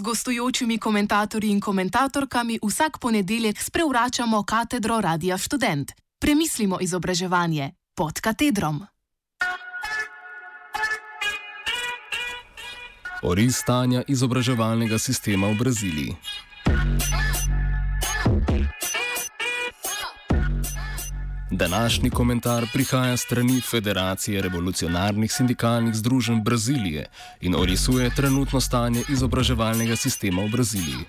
gostujočimi komentatorji in komentatorkami vsak ponedeljek sprevračamo katedro Radia Student. Premislimo izobraževanje pod katedrom. Oris stanja izobraževalnega sistema v Braziliji. Današnji komentar prihaja strani Federacije revolucionarnih sindikalnih združenj Brazilije in orisuje trenutno stanje izobraževalnega sistema v Braziliji.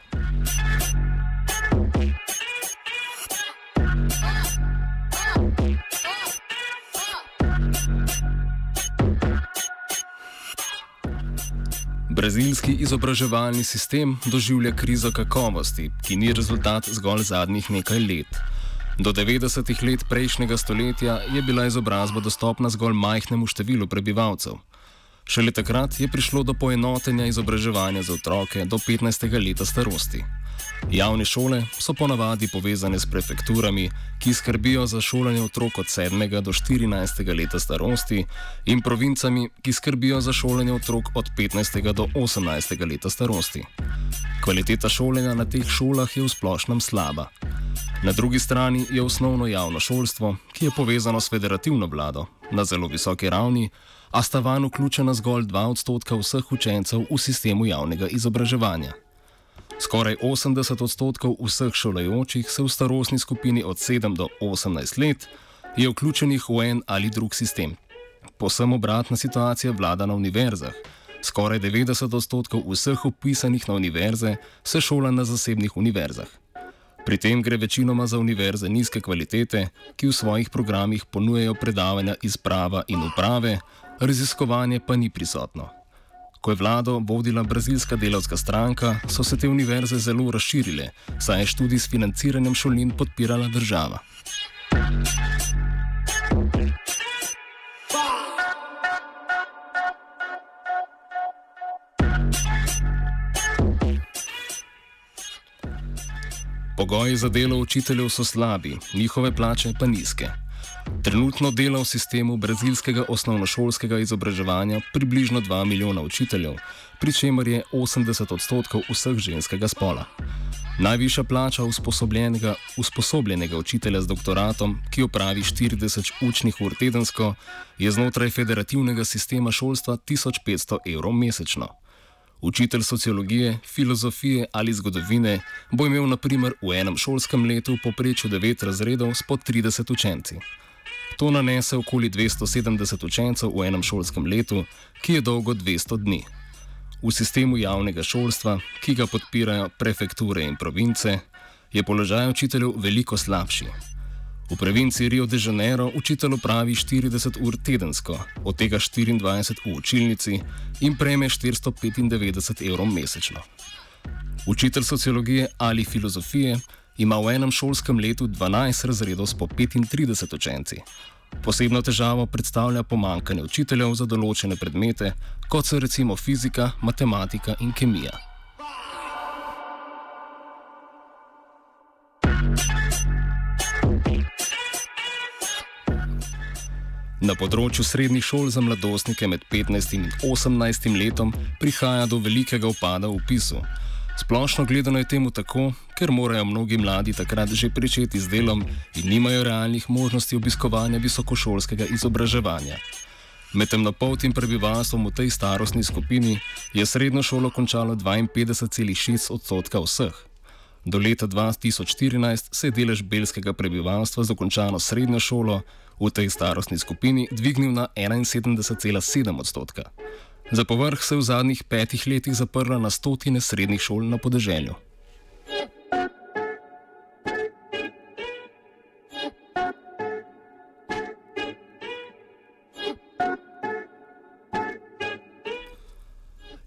Brazilski izobraževalni sistem doživlja krizo kakovosti, ki ni rezultat zgolj zadnjih nekaj let. Do 90-ih let prejšnjega stoletja je bila izobrazba dostopna zgolj majhnemu številu prebivalcev. Šele takrat je prišlo do poenotenja izobraževanja za otroke do 15. leta starosti. Javne šole so ponavadi povezane s prefekturami, ki skrbijo za šolanje otrok od 7. do 14. leta starosti, in provincami, ki skrbijo za šolanje otrok od 15. do 18. leta starosti. Kvaliteta šolanja na teh šolah je v splošnem slaba. Na drugi strani je osnovno javno šolstvo, ki je povezano s federativno vlado na zelo visoki ravni, a sta van vključena zgolj 2 odstotka vseh učencev v sistemu javnega izobraževanja. Skoraj 80 odstotkov vseh šolajočih se v starostni skupini od 7 do 18 let je vključenih v en ali drug sistem. Posem obratna situacija vlada na univerzah. Skoraj 90 odstotkov vseh upisanih na univerze se šola na zasebnih univerzah. Pri tem gre večinoma za univerze nizke kvalitete, ki v svojih programih ponujejo predavanja iz prava in uprave, raziskovanje pa ni prisotno. Ko je vlado vodila brazilska delavska stranka, so se te univerze zelo razširile, saj je študij s financiranjem šolnin podpirala država. Pogoji za delo učiteljev so slabi, njihove plače pa nizke. Trenutno dela v sistemu brazilskega osnovnošolskega izobraževanja približno 2 milijona učiteljev, pri čemer je 80 odstotkov vseh ženskega spola. Najvišja plača usposobljenega, usposobljenega učitelja z doktoratom, ki opravi 40 učnih ur tedensko, je znotraj federativnega sistema šolstva 1500 evrov mesečno. Učitelj sociologije, filozofije ali zgodovine bo imel na primer v enem šolskem letu v poprečju 9 razredov s po 30 učenci. To nanese okoli 270 učencev v enem šolskem letu, ki je dolgo 200 dni. V sistemu javnega šolstva, ki ga podpirajo prefekture in province, je položaj učiteljev veliko slabši. V provinci Rio de Janeiro učitelj pravi 40 ur tedensko, od tega 24 v učilnici in prejme 495 evrov mesečno. Učitelj sociologije ali filozofije ima v enem šolskem letu 12 razredov s po 35 učenci. Posebno težavo predstavlja pomankanje učiteljev za določene predmete, kot so recimo fizika, matematika in kemija. Na področju srednjih šol za mladostnike med 15 in 18 letom prihaja do velikega upada v upisu. Splošno gledano je temu tako, ker morajo mnogi mladi takrat že pričeti z delom in nimajo realnih možnosti obiskovanja visokošolskega izobraževanja. Med temnopoltim prebivalstvom v tej starostni skupini je srednjo šolo končalo 52,6 odstotka vseh. Do leta 2014 se je delež belskega prebivalstva z dokončano srednjo šolo v tej starostni skupini dvignil na 71,7 odstotka. Za povrh se je v zadnjih petih letih zaprla na stotine srednjih šol na podeželju.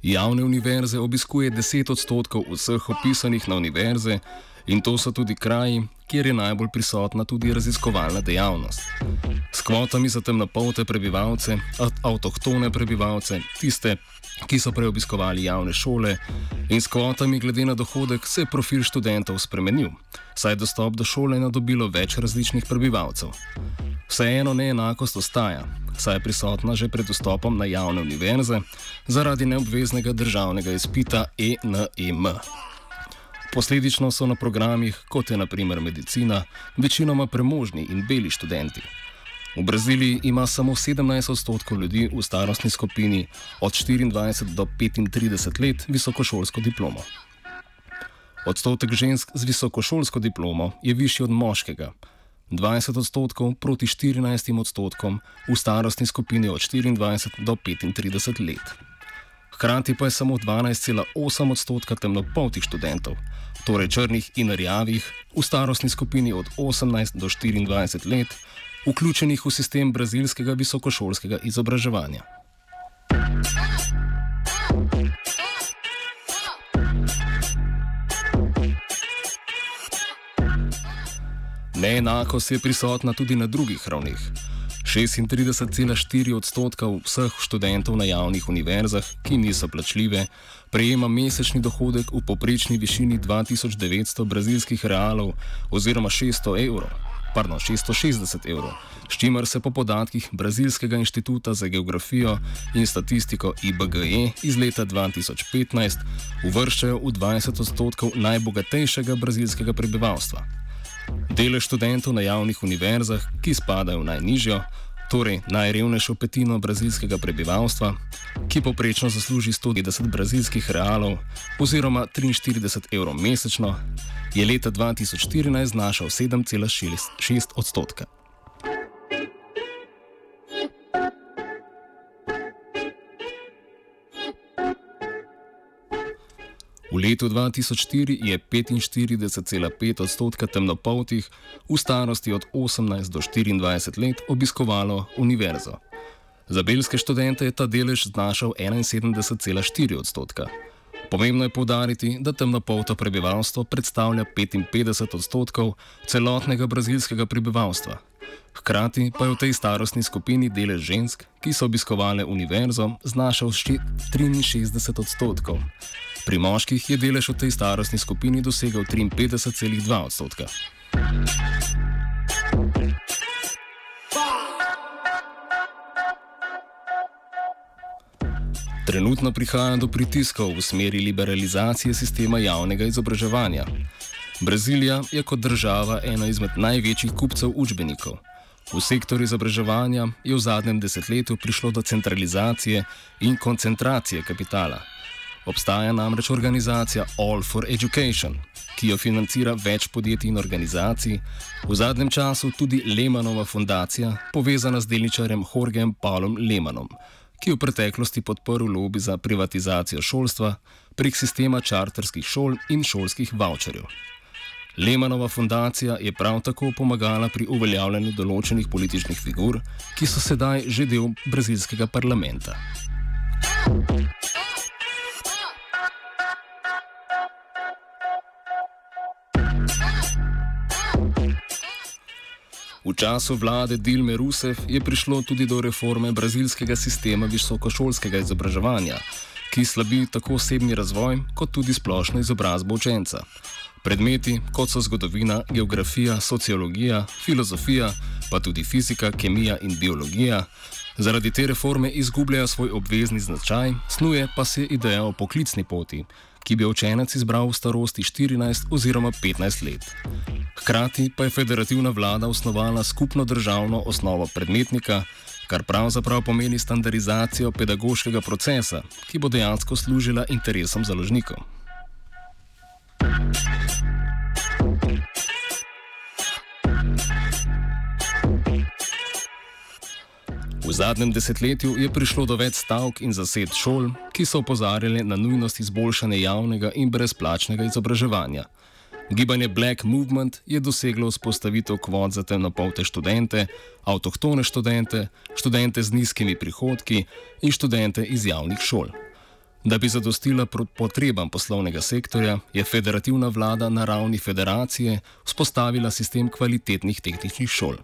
Javne univerze obiskuje 10 odstotkov vseh opisanih na univerze in to so tudi kraji, kjer je najbolj prisotna tudi raziskovalna dejavnost. S kvotami za temnopolte prebivalce, avtohtone prebivalce, tiste, ki so preobiskovali javne šole, in s kvotami glede na dohodek se je profil študentov spremenil, saj je dostop do šole nadobilo več različnih prebivalcev. Vseeno neenakost ostaja, saj je prisotna že pred vstopom na javne univerze zaradi neobveznega državnega izpita ENEM. Posledično so na programih, kot je naprimer medicina, večinoma premožni in beli študenti. V Braziliji ima samo 17 odstotkov ljudi v starostni skupini od 24 do 35 let visokošolsko diplomo. Odstotek žensk z visokošolsko diplomo je višji od moškega, 20 odstotkov proti 14 odstotkom v starostni skupini od 24 do 35 let. Hkrati pa je samo 12,8 odstotka temnopoltih študentov, torej črnih in rjavih, v starostni skupini od 18 do 24 let, vključenih v sistem brazilskega visokošolskega izobraževanja. Neenakost je prisotna tudi na drugih ravneh. 36,4 odstotka vseh študentov na javnih univerzah, ki niso plačljive, prejema mesečni dohodek v poprečni višini 2900 brazilskih realov oziroma 600 evrov pardon, 660 evrov, s čimer se po podatkih Brazilskega inštituta za geografijo in statistiko IBGE iz leta 2015 uvrščajo v 20 odstotkov najbogatejšega brazilskega prebivalstva. Delež študentov na javnih univerzah, ki spadajo v najnižjo, torej najrevnejšo petino brazilskega prebivalstva, ki poprečno zasluži 190 brazilskih realov oziroma 43 evrov mesečno, je leta 2014 znašal 7,6 odstotka. Letu 2004 je 45,5 odstotka temnopoltih v starosti od 18 do 24 let obiskovalo univerzo. Za belske študente je ta delež znašal 71,4 odstotka. Pomembno je povdariti, da temnopolto prebivalstvo predstavlja 55 odstotkov celotnega brazilskega prebivalstva. Hkrati pa je v tej starostni skupini delež žensk, ki so obiskovali univerzo, znašal 63 odstotkov. Pri moških je delež v tej starostni skupini dosegel 53,2 odstotka. Trenutno prihaja do pritiskov v smeri liberalizacije sistema javnega izobraževanja. Brazilija je kot država ena izmed največjih kupcev učbenikov. V sektorju izobraževanja je v zadnjem desetletju prišlo do centralizacije in koncentracije kapitala. Obstaja namreč organizacija All for Education, ki jo financira več podjetij in organizacij, v zadnjem času tudi Lehmanova fundacija, povezana z delničarjem Jorgem Paulom Lehmanom, ki je v preteklosti podporil lobby za privatizacijo šolstva prek sistema čarterskih šol in šolskih voucherjev. Lehmanova fundacija je prav tako pomagala pri uveljavljanju določenih političnih figur, ki so sedaj že del brazilskega parlamenta. V času vlade Dilme Rusev je prišlo tudi do reforme brazilskega sistema visokošolskega izobraževanja, ki slabi tako osebni razvoj, kot tudi splošno izobrazbo učenca. Predmeti, kot so zgodovina, geografija, sociologija, filozofija, pa tudi fizika, kemija in biologija, zaradi te reforme izgubljajo svoj obvezni značaj, snuje pa se ideja o poklicni poti, ki bi učenec izbral v starosti 14 oziroma 15 let. Hkrati pa je federativna vlada osnovala skupno državno osnovo predmetnika, kar pravzaprav pomeni standardizacijo pedagoškega procesa, ki bo dejansko služila interesom založnikov. V zadnjem desetletju je prišlo do več stavk in zased šol, ki so opozarjali na nujnost izboljšanja javnega in brezplačnega izobraževanja. Gibanje Black Movement je doseglo vzpostavitev kvot za temnopolte študente, avtohtone študente, študente z nizkimi prihodki in študente iz javnih šol. Da bi zadostila potrebam poslovnega sektorja, je federativna vlada na ravni federacije vzpostavila sistem kvalitetnih tehničnih šol.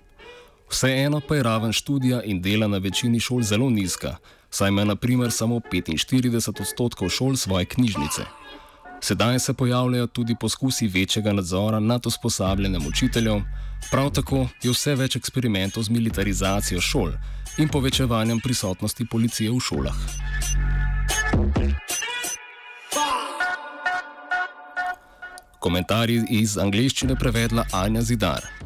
Vseeno pa je raven študija in dela na večini šol zelo nizka, saj ima naprimer samo 45 odstotkov šol svoje knjižnice. Sedaj se pojavljajo tudi poskusi večjega nadzora nad usposabljanjem učiteljev, prav tako je vse več eksperimentov z militarizacijo šol in povečevanjem prisotnosti policije v šolah. Komentarji iz angleščine prevedla Anja Zidar.